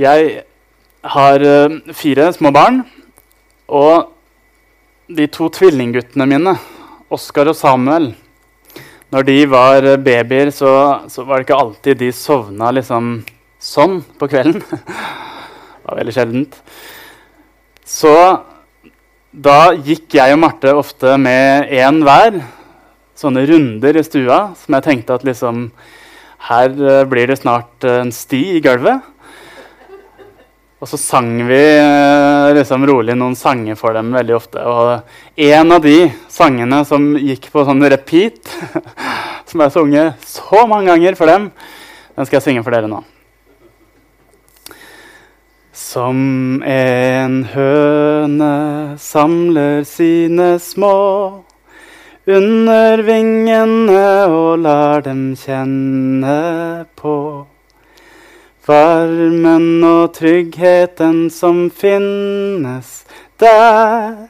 Jeg har eh, fire små barn, og de to tvillingguttene mine, Oskar og Samuel Når de var eh, babyer, så, så var det ikke alltid de sovna liksom sånn på kvelden. det var veldig sjeldent. Så da gikk jeg og Marte ofte med én hver sånne runder i stua som jeg tenkte at liksom Her eh, blir det snart en sti i gulvet. Og så sang vi eh, liksom rolig noen sanger for dem veldig ofte. Og en av de sangene som gikk på sånn repeat, som jeg sunget så mange ganger for dem, den skal jeg synge for dere nå. Som en høne samler sine små under vingene og lar dem kjenne på Varmen og tryggheten som finnes der.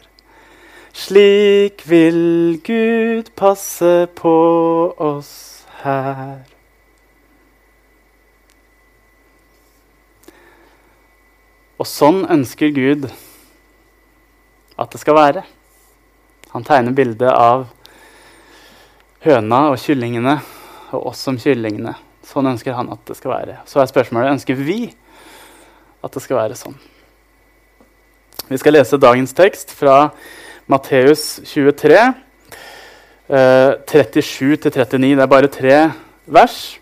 Slik vil Gud passe på oss her. Og sånn ønsker Gud at det skal være. Han tegner bildet av høna og kyllingene og oss som kyllingene. Sånn ønsker han at det skal være. Så er spørsmålet ønsker vi at det skal være sånn. Vi skal lese dagens tekst fra Matteus 23, eh, 37-39. Det er bare tre vers.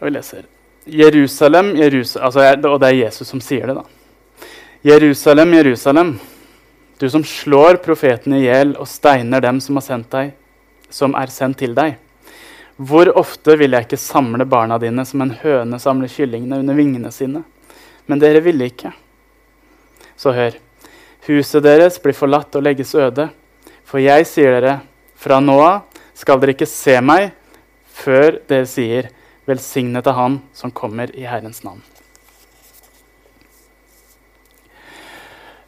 Og vi leser Jerusalem, Jerusalem altså, Og det er Jesus som sier det, da. Jerusalem, Jerusalem, du som slår profetene i hjel og steiner dem som, deg, som er sendt til deg. Hvor ofte vil jeg ikke samle barna dine som en høne samler kyllingene under vingene sine? Men dere ville ikke. Så hør. Huset deres blir forlatt og legges øde. For jeg sier dere, fra nå av skal dere ikke se meg før dere sier, velsignet av Han som kommer i Herrens navn.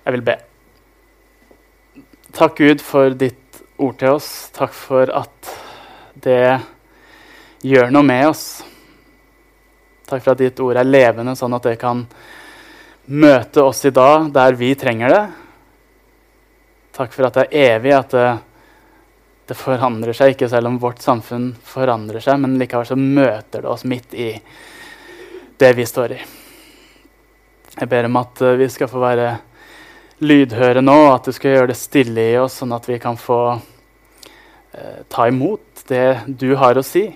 Jeg vil be. Takk, Gud, for ditt ord til oss. Takk for at det gjør noe med oss. Takk for at ditt ord er levende, sånn at det kan møte oss i dag der vi trenger det. Takk for at det er evig, at det, det forandrer seg ikke selv om vårt samfunn forandrer seg, men likevel så møter det oss midt i det vi står i. Jeg ber om at vi skal få være lydhøre nå, at du skal gjøre det stille i oss, sånn at vi kan få eh, ta imot det du har å si.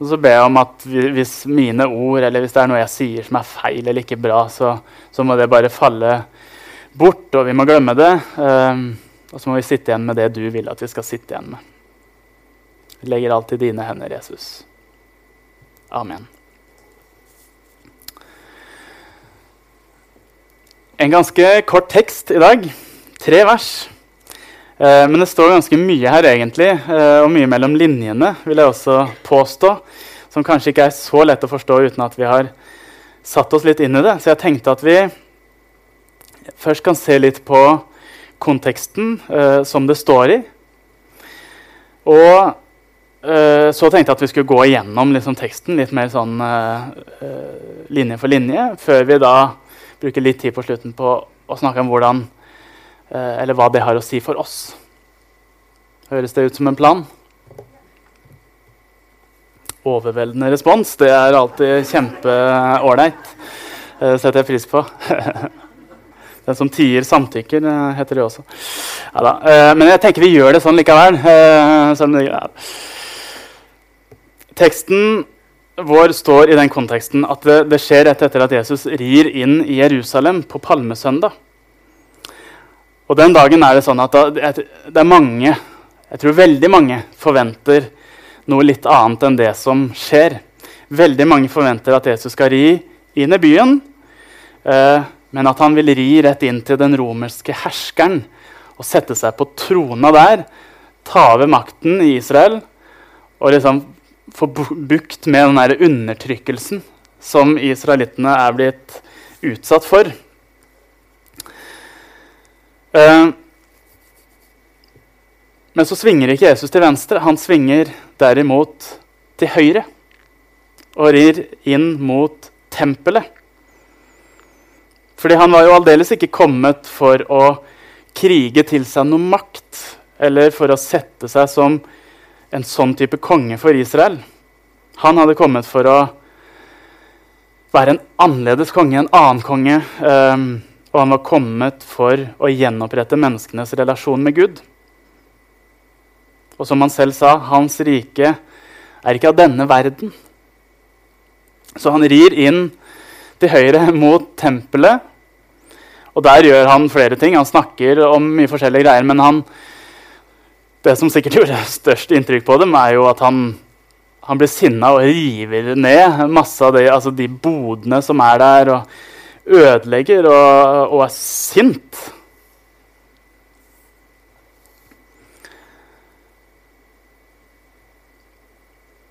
Og så ber jeg om at hvis mine ord eller hvis det er noe jeg sier som er feil eller ikke bra, så, så må det bare falle bort, og vi må glemme det. Um, og så må vi sitte igjen med det du vil at vi skal sitte igjen med. Vi legger alt i dine hender, Jesus. Amen. En ganske kort tekst i dag. Tre vers. Eh, men det står ganske mye her, egentlig, eh, og mye mellom linjene, vil jeg også påstå, som kanskje ikke er så lett å forstå uten at vi har satt oss litt inn i det. Så jeg tenkte at vi først kan se litt på konteksten eh, som det står i. Og eh, så tenkte jeg at vi skulle gå igjennom liksom, teksten litt mer sånn eh, eh, linje for linje, før vi da bruker litt tid på slutten på å snakke om hvordan eller hva det har å si for oss. Høres det ut som en plan? Overveldende respons. Det er alltid kjempeålreit. Det eh, setter jeg pris på. Den som tier, samtykker, eh, heter det også. Ja, Men jeg tenker vi gjør det sånn likevel. Teksten vår står i den konteksten at det skjer rett etter at Jesus rir inn i Jerusalem på palmesøndag. Og den dagen er det sånn at det er mange, jeg tror veldig mange, forventer noe litt annet enn det som skjer. Veldig mange forventer at Jesus skal ri inn i byen, eh, men at han vil ri rett inn til den romerske herskeren og sette seg på trona der, ta over makten i Israel og liksom få bukt med den der undertrykkelsen som israelittene er blitt utsatt for. Uh, men så svinger ikke Jesus til venstre. Han svinger derimot til høyre. og rir inn mot tempelet. Fordi han var jo aldeles ikke kommet for å krige til seg noe makt, eller for å sette seg som en sånn type konge for Israel. Han hadde kommet for å være en annerledes konge, en annen konge. Um, og han var kommet for å gjenopprette menneskenes relasjon med Gud. Og som han selv sa, hans rike er ikke av denne verden. Så han rir inn til høyre mot tempelet. Og der gjør han flere ting. Han snakker om mye forskjellige greier. Men han, det som sikkert gjorde størst inntrykk på dem, er jo at han, han blir sinna og river ned masse av det, altså de bodene som er der, og ødelegger og, og er sint.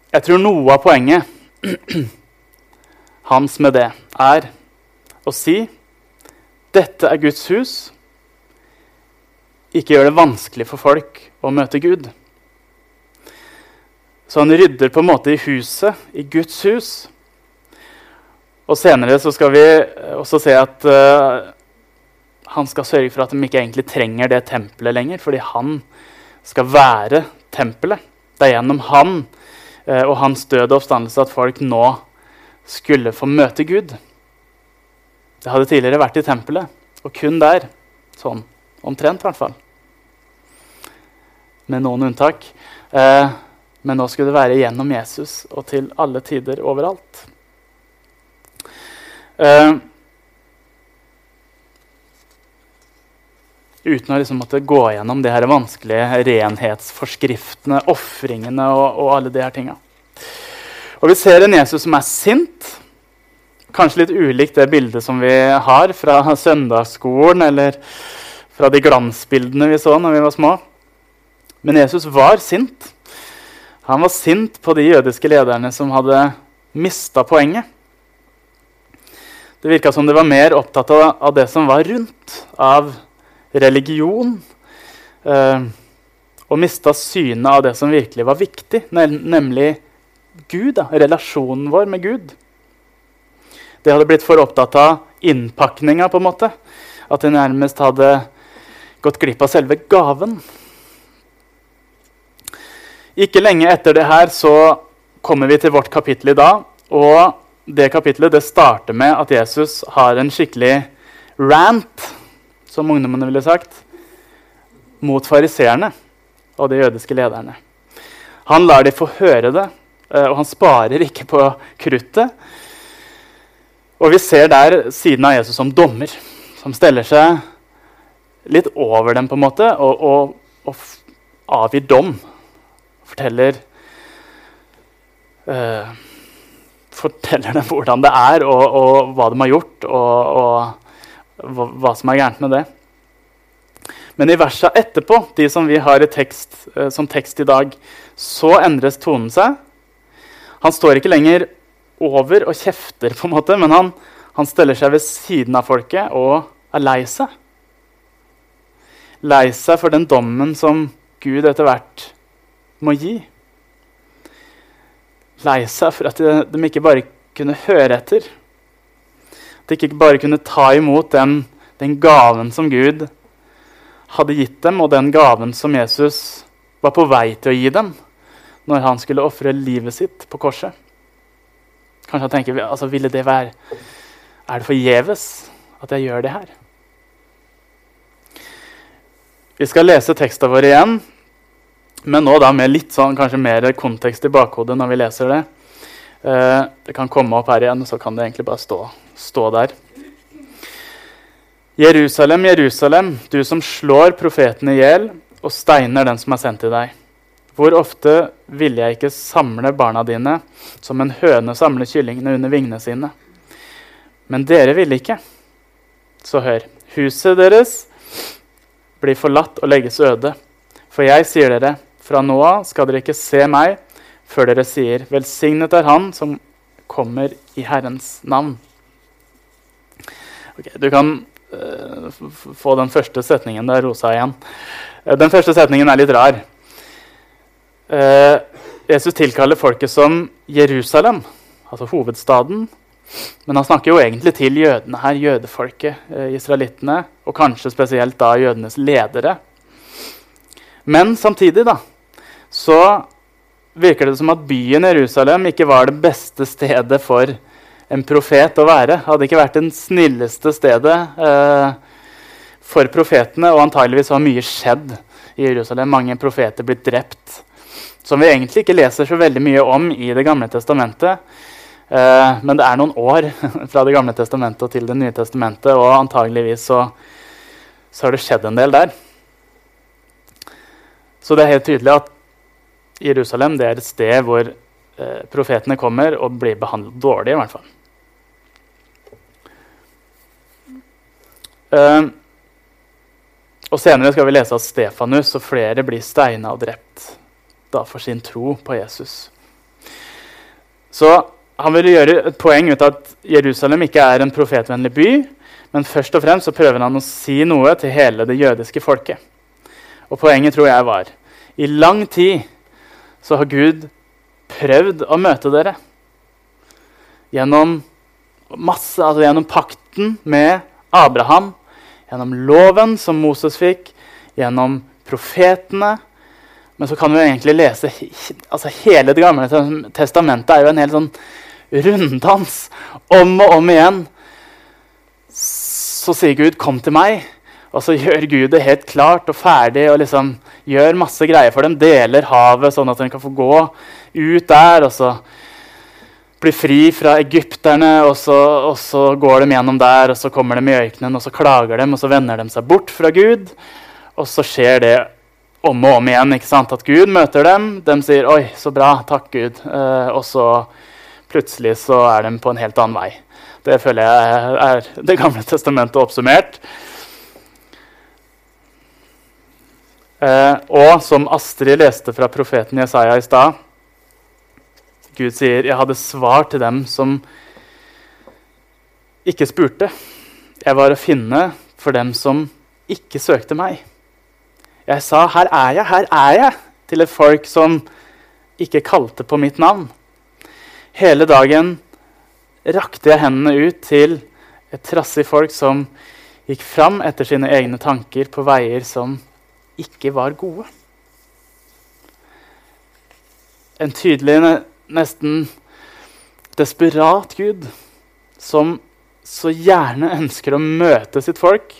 Jeg tror noe av poenget hans med det er å si dette er Guds hus. Ikke gjør det vanskelig for folk å møte Gud. Så han rydder på en måte i huset, i Guds hus. Og senere så skal vi også se at uh, han skal sørge for at de ikke egentlig trenger det tempelet lenger, fordi han skal være tempelet. Det er gjennom han uh, og hans død og oppstandelse at folk nå skulle få møte Gud. Det hadde tidligere vært i tempelet, og kun der. Sånn omtrent, i hvert fall. Med noen unntak. Uh, men nå skulle det være gjennom Jesus og til alle tider overalt. Eh, uten å liksom måtte gå gjennom de her vanskelige renhetsforskriftene, ofringene og, og alle de her tinga. Og vi ser en Jesus som er sint. Kanskje litt ulikt det bildet som vi har fra søndagsskolen eller fra de glansbildene vi så når vi var små. Men Jesus var sint. Han var sint på de jødiske lederne som hadde mista poenget. Det virka som de var mer opptatt av, det som var rundt, av religion. Eh, og mista synet av det som virkelig var viktig, nemlig Gud, da, relasjonen vår med Gud. De hadde blitt for opptatt av innpakninga, på en måte. At de nærmest hadde gått glipp av selve gaven. Ikke lenge etter det her så kommer vi til vårt kapittel i dag. Og det kapitlet det starter med at Jesus har en skikkelig rant, som ungdommene ville sagt, mot fariseerne og de jødiske lederne. Han lar de få høre det Eh, og han sparer ikke på kruttet. Og vi ser der siden av Jesus som dommer, som steller seg litt over dem på en måte og, og, og avgir dom. Forteller uh, Forteller dem hvordan det er, og, og hva de har gjort, og, hva, hva, som er gærent med det. Men i versa etterpå, de som vi har tekst, uh, som tekst i dag, så endres tonen seg. Han står ikke lenger over og kjefter, på en måte, men han, han steller seg ved siden av folket og er lei seg. Lei seg for den dommen som Gud etter hvert må gi. Lei seg for at de, ikke bare kunne høre etter. At de ikke bare kunne ta imot den, den gaven som Gud hadde gitt dem, og den gaven som Jesus var på vei til å gi dem når han skulle ofre livet sitt på korset. Kanskje han tenker altså, ville det være Er det forgjeves at jeg gjør det her? Vi skal lese teksten vår igjen, men nå da med litt sånn, kanskje mer kontekst i bakhodet når vi leser det. Eh, det kan komme opp her igjen, så kan det egentlig bare stå, stå der. Jerusalem, Jerusalem, du som slår profeten i hjel og steiner den som er sendt til deg. Hvor ofte ville jeg ikke samle barna dine som en høne samler kyllingene under vingene sine? Men dere ville ikke. Så hør. Huset deres blir forlatt og legges øde. For jeg sier dere, fra nå av skal dere ikke se meg før dere sier, velsignet er Han som kommer i Herrens navn. Okay, du kan uh, få den første setningen der, Rosa, igjen. Uh, den første setningen er litt rar. Uh, Jesus tilkaller folket som Jerusalem. altså hovedstaden. Men han snakker jo egentlig til jødene her, jødefolket, israelittene, og kanskje spesielt da jødenes ledere. Men samtidig da, så virker det som at byen Jerusalem ikke var det beste stedet for en profet å være. Hadde ikke vært det snilleste stedet eh, for profetene, og antageligvis har mye skjedd i Jerusalem. Mange profeter blitt drept. Som vi egentlig ikke leser så veldig mye om i Det gamle testamentet. Eh, men det er noen år fra Det gamle testamentet til Det nye testamentet, og antageligvis så, så har det skjedd en del der. Så det er helt tydelig at Jerusalem det er et sted hvor eh, profetene kommer og blir behandlet dårlig. i hvert fall. Uh, og Senere skal vi lese at Stefanus og flere blir steina og drept da for sin tro på Jesus. Så han vil gjøre et poeng ut av at Jerusalem ikke er en profetvennlig by, men først og fremst så prøver han å si noe til hele det jødiske folket. Og poenget tror jeg var i lang tid så har Gud prøvd å møte dere. Gjennom masse, altså gjennom pakten med Abraham gjennom loven som Moses fikk, gjennom profetene. Men så kan vi egentlig lese altså Hele Det gamle testamentet er jo en hel sånn runddans. Om og om igjen så sier Gud 'kom til meg'. Og så gjør Gud det helt klart og ferdig og liksom gjør masse greier for dem. Deler havet sånn at de kan få gå ut der. og så blir fri fra egypterne, og så, og så, går de gjennom der, og så kommer de i øykenen, og så klager de, og så vender de seg bort fra Gud. Og så skjer det om og om igjen ikke sant? at Gud møter dem. De sier 'oi, så bra, takk Gud', eh, og så plutselig så er de på en helt annen vei. Det føler jeg er Det gamle testamentet oppsummert. Eh, og som Astrid leste fra profeten Jesaja i stad Gud sier, 'Jeg hadde svar til dem som ikke spurte.' 'Jeg var å finne for dem som ikke søkte meg.' Jeg sa, 'Her er jeg, her er jeg', til et folk som ikke kalte på mitt navn. Hele dagen rakte jeg hendene ut til et trassig folk som gikk fram etter sine egne tanker på veier som ikke var gode. En tydelig nesten desperat Gud som så gjerne ønsker å møte sitt folk,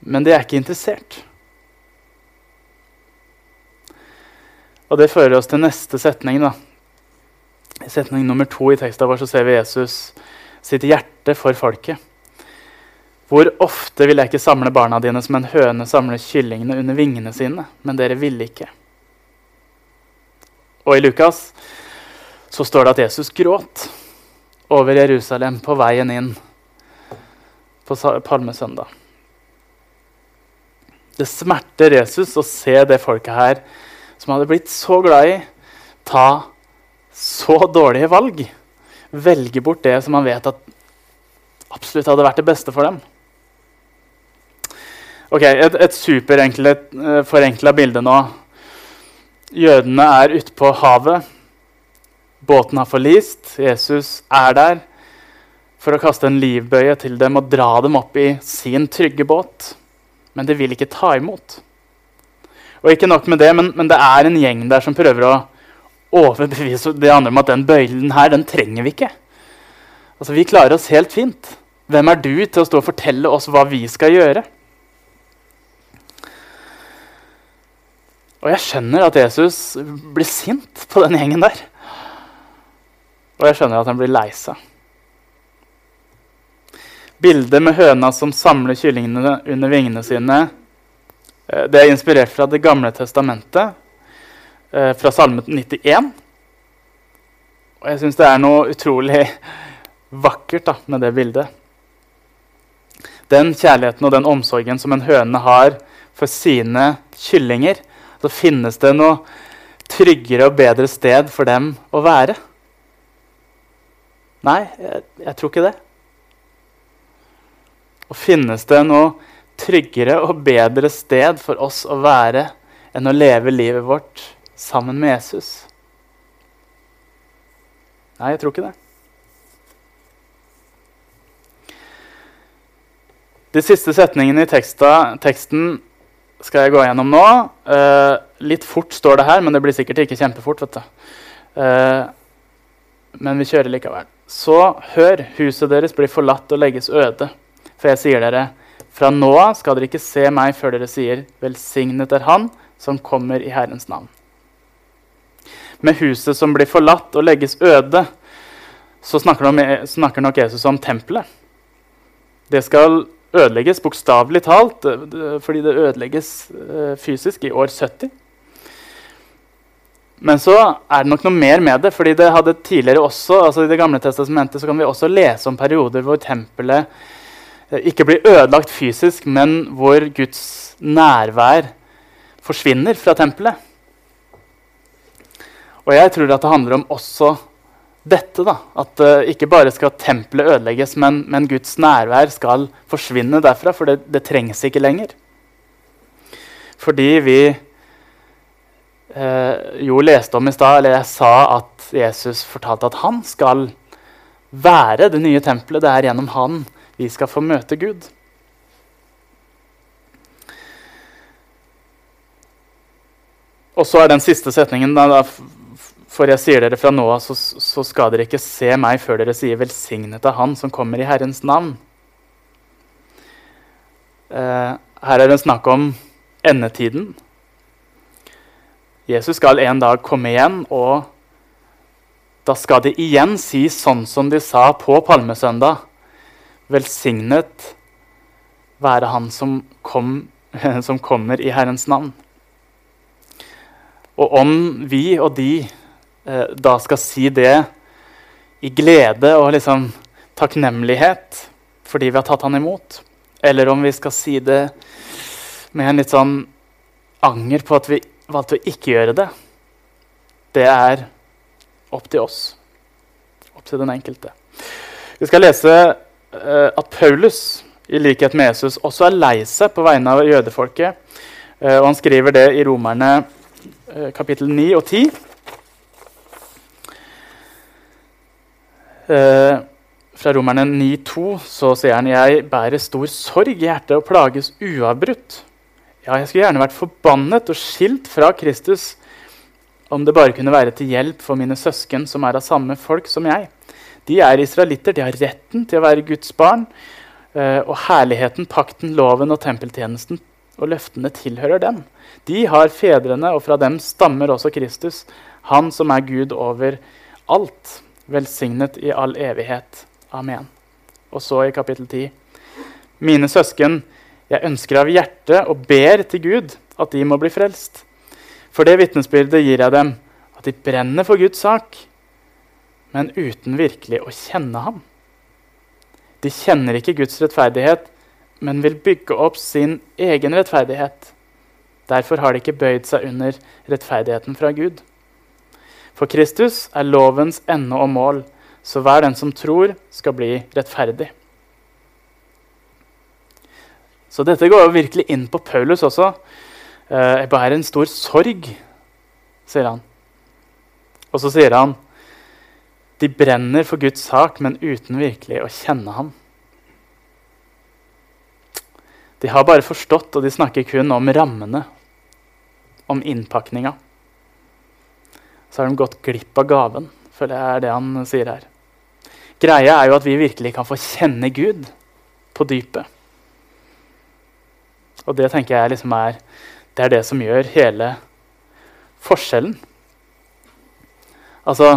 men de er ikke interessert. Og det fører oss til neste setning. da. I setning nummer to i teksten vår så ser vi Jesus sitt hjerte for folket. Hvor ofte vil jeg ikke samle barna dine som en høne samler kyllingene under vingene sine, men dere ville ikke. Og i Lukas så står det at Jesus gråt over Jerusalem på veien inn på palmesøndag. Det smerter Jesus å se det folket her som hadde blitt så glad i, ta så dårlige valg. Velge bort det som han vet at absolutt hadde vært det beste for dem. Ok, Et, et superforenkla eh, bilde nå. Jødene er ute på havet. Båten har forlist. Jesus er der for å kaste en livbøye til dem og dra dem opp i sin trygge båt. Men de vil ikke ta imot. Og ikke nok med det, men, men det er en gjeng der som prøver å overbevise de andre om at den bøylen her, den trenger vi ikke. Altså, Vi klarer oss helt fint. Hvem er du til å stå og fortelle oss hva vi skal gjøre? Og jeg skjønner at Jesus blir sint på den gjengen der. Og jeg skjønner at han blir lei seg. Bildet med høna som samler kyllingene under vingene sine, eh, det er inspirert fra Det gamle testamentet, eh, fra Salme 91. Og jeg syns det er noe utrolig vakkert da, med det bildet. Den kjærligheten og den omsorgen som en høne har for sine kyllinger, så finnes det noe tryggere og bedre sted for dem å være. Nei, jeg, jeg tror ikke det. Og finnes det noe tryggere og bedre sted for oss å være enn å leve livet vårt sammen med Jesus? Nei, jeg tror ikke det. De siste setningene i teksta, teksten skal jeg gå gjennom nå. Uh, litt fort står det her, men det blir sikkert ikke kjempefort. vet du. Uh, men vi kjører likevel. Så hør, huset deres blir forlatt og legges øde. For jeg sier dere, fra nå av skal dere ikke se meg før dere sier, velsignet er Han som kommer i Herrens navn. Med huset som blir forlatt og legges øde, så snakker, snakker nok Jesus om tempelet. Det skal ødelegges bokstavelig talt, fordi det ødelegges eh, fysisk i år 70. Men så er det nok noe mer med det. fordi det hadde tidligere også, altså I Det gamle testamentet så kan vi også lese om perioder hvor tempelet eh, ikke blir ødelagt fysisk, men hvor Guds nærvær forsvinner fra tempelet. Og jeg tror at det handler om også dette. da, At uh, ikke bare skal tempelet ødelegges, men, men, Guds nærvær skal forsvinne derfra. For det, det trengs ikke lenger. Fordi vi uh, jo leste om i stad, eller jeg sa at Jesus fortalte at han skal være det nye tempelet. Det er gjennom han vi skal få møte Gud. Og så er den siste setningen da, for jeg sier dere fra nå av, så, så, skal dere ikke se meg før dere sier 'velsignet av Han som kommer i Herrens navn'. Eh, her er det snakk om endetiden. Jesus skal en dag komme igjen, og da skal de igjen si sånn som de sa på palmesøndag. Velsignet være Han som, kom, som kommer i Herrens navn. Og om vi og de eh, da skal si det i glede og liksom takknemlighet fordi vi har tatt han imot, eller om vi skal si det med en litt sånn anger på at vi valgte å ikke gjøre det, det er opp til oss. Opp til den enkelte. Vi skal lese eh, at Paulus, i likhet med Jesus, også er lei seg på vegne av jødefolket. Eh, og han skriver det i Romerne eh, kapittel 9 og 10. Eh, fra Romerne 9,2 så sier han jeg bærer stor sorg i hjertet og plages uavbrutt. Ja, jeg skulle gjerne vært forbannet og skilt fra Kristus om det bare kunne være til hjelp for mine søsken som er av samme folk som jeg. De er israelitter, de har retten til å være Guds barn. Eh, og herligheten, pakten, loven og tempeltjenesten og løftene tilhører dem. De har fedrene, og fra dem stammer også Kristus, han som er Gud over alt velsignet i all evighet. Amen. Og så i kapittel 10.: Mine søsken, jeg ønsker av hjertet og ber til Gud at de må bli frelst. For det vitnesbyrdet gir jeg dem, at de brenner for Guds sak, men uten virkelig å kjenne ham. De kjenner ikke Guds rettferdighet, men vil bygge opp sin egen rettferdighet. Derfor har de ikke bøyd seg under rettferdigheten fra Gud. For Kristus er lovens ende og mål, så hver den som tror, skal bli rettferdig. Så dette går jo virkelig inn på Paulus også. Eh, jeg bærer en stor sorg, sier han. Og så sier han de brenner for Guds sak, men uten virkelig å kjenne ham. De har bare forstått, og de snakker kun om rammene, om innpakninga så har de gått glipp av gaven. For det er det han sier her. Greia er jo at vi virkelig kan få kjenne Gud på dypet. Og det tenker jeg liksom er, det er det som gjør hele forskjellen. Altså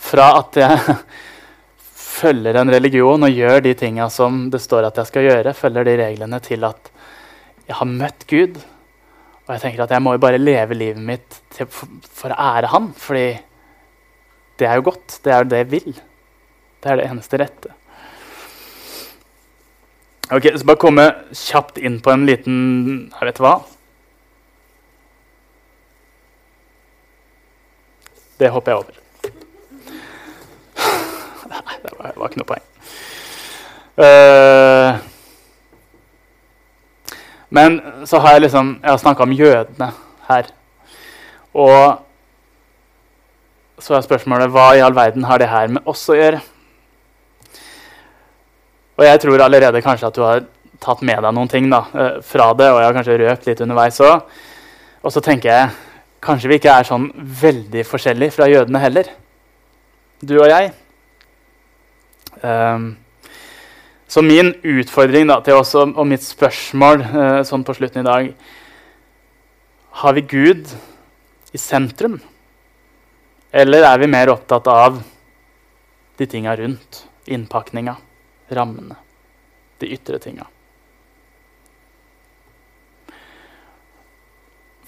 fra at jeg følger en religion og gjør de tinga som det står at jeg skal gjøre, følger de reglene til at jeg har møtt Gud og jeg tenker at jeg må jo bare leve livet mitt til, for, å ære han, fordi det er jo godt. Det er jo det jeg vil. Det er det eneste rette. Ok, Så bare komme kjapt inn på en liten Jeg vet hva. Det hopper jeg over. Nei, det var, var ikke noe poeng. Uh, men så har jeg liksom, jeg har snakka om jødene her. Og så er spørsmålet hva i all verden har det her med oss å gjøre? Og jeg tror allerede kanskje at du har tatt med deg noen ting da, eh, fra det, og jeg har kanskje røpt litt underveis òg. Og så tenker jeg kanskje vi ikke er sånn veldig forskjellige fra jødene heller, du og jeg. Um, så min utfordring da, til oss og, mitt spørsmål eh, sånn på slutten i dag Har vi Gud i sentrum? Eller er vi mer opptatt av de tinga rundt? Innpakninga, rammene, de ytre tinga.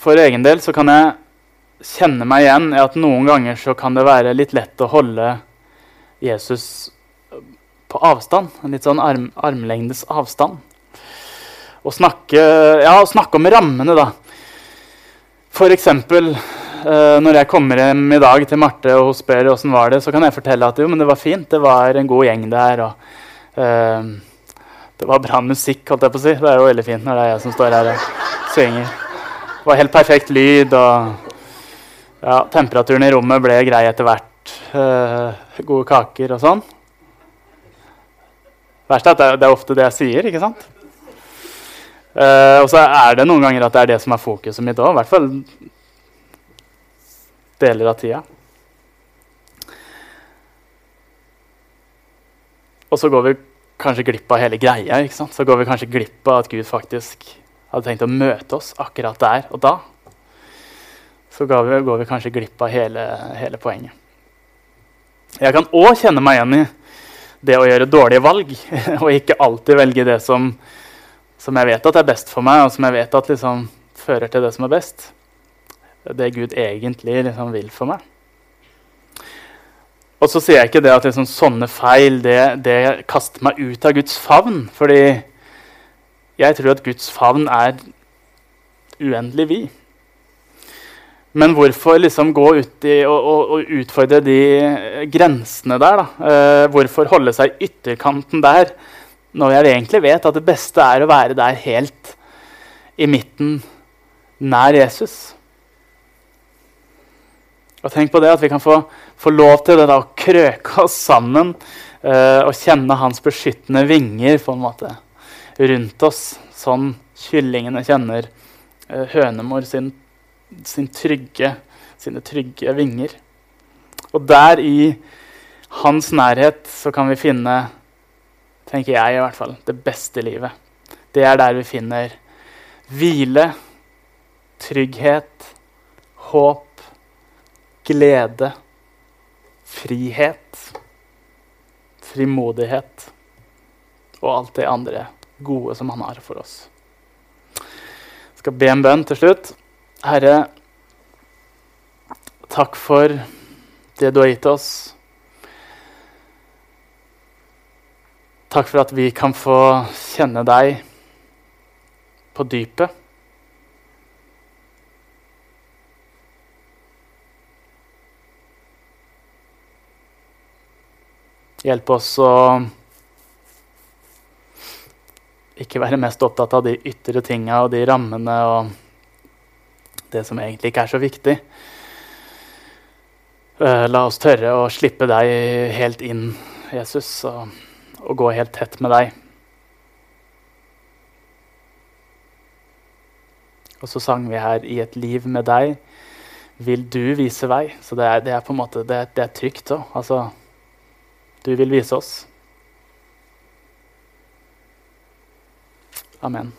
For egen del så kan jeg kjenne meg igjen i at noen ganger så kan det være litt lett å holde Jesus på avstand. En litt sånn arm, armlengdes avstand. Og snakke, ja, snakke om rammene, da. Eksempel eh, når jeg kommer hjem i dag til Marte og hun spør åssen var det, så kan jeg fortelle at jo, men det var fint. Det var en god gjeng der. og eh, Det var bra musikk, holdt jeg på å si. Det er jo veldig fint når det er jeg som står her og synger. Det var helt perfekt lyd, og ja, temperaturen i rommet ble grei etter hvert. Eh, gode kaker og sånn. Verst er at det, er ofte det jeg sier, ikke sant? Uh, og så er det noen ganger at det er det som er fokuset mitt òg. I hvert fall deler av tida. Og så går vi kanskje glipp av hele greia. ikke sant? Så går vi kanskje glipp av at Gud faktisk hadde tenkt å møte oss akkurat der og da, så går vi, går vi kanskje glipp av hele, hele poenget. Jeg kan òg kjenne meg igjen i det å gjøre dårlige valg og ikke alltid velge det som, som, jeg vet at er best for meg, og som jeg vet at liksom fører til det som er best. Det Gud egentlig liksom vil for meg. Og så sier jeg ikke det at liksom sånne feil det, det kaster meg ut av Guds favn. fordi jeg tror at Guds favn er uendelig vid. Men hvorfor liksom gå ut i og, og, og utfordre de grensene der? Eh, hvorfor holde seg ytterkanten der, når jeg egentlig vet at det beste er å være der helt i midten, nær Jesus? Og tenk på det at vi kan få, få lov til det da, å krøke oss sammen eh, og kjenne hans beskyttende vinger på en måte rundt oss, sånn kyllingene kjenner eh, hønemor sin, sin trygge, sine trygge vinger. Og der i hans nærhet så kan vi finne, tenker jeg i hvert fall, det beste livet. Det er der vi finner hvile, trygghet, håp, glede, frihet, frimodighet og alt det andre gode som han har for oss. Jeg skal be en bønn til slutt. Herre, takk for det du har gitt oss. Takk for at vi kan få kjenne deg på dypet. Hjelp oss å ikke være mest opptatt av de ytre tinga og de rammene og det som egentlig ikke er så viktig. Uh, la oss tørre å slippe deg helt inn, Jesus, og, og gå helt tett med deg. Og så sang vi her 'I et liv med deg vil du vise vei'. Så det er, det er på en måte det, det er trygt òg. Altså, du vil vise oss. Amen.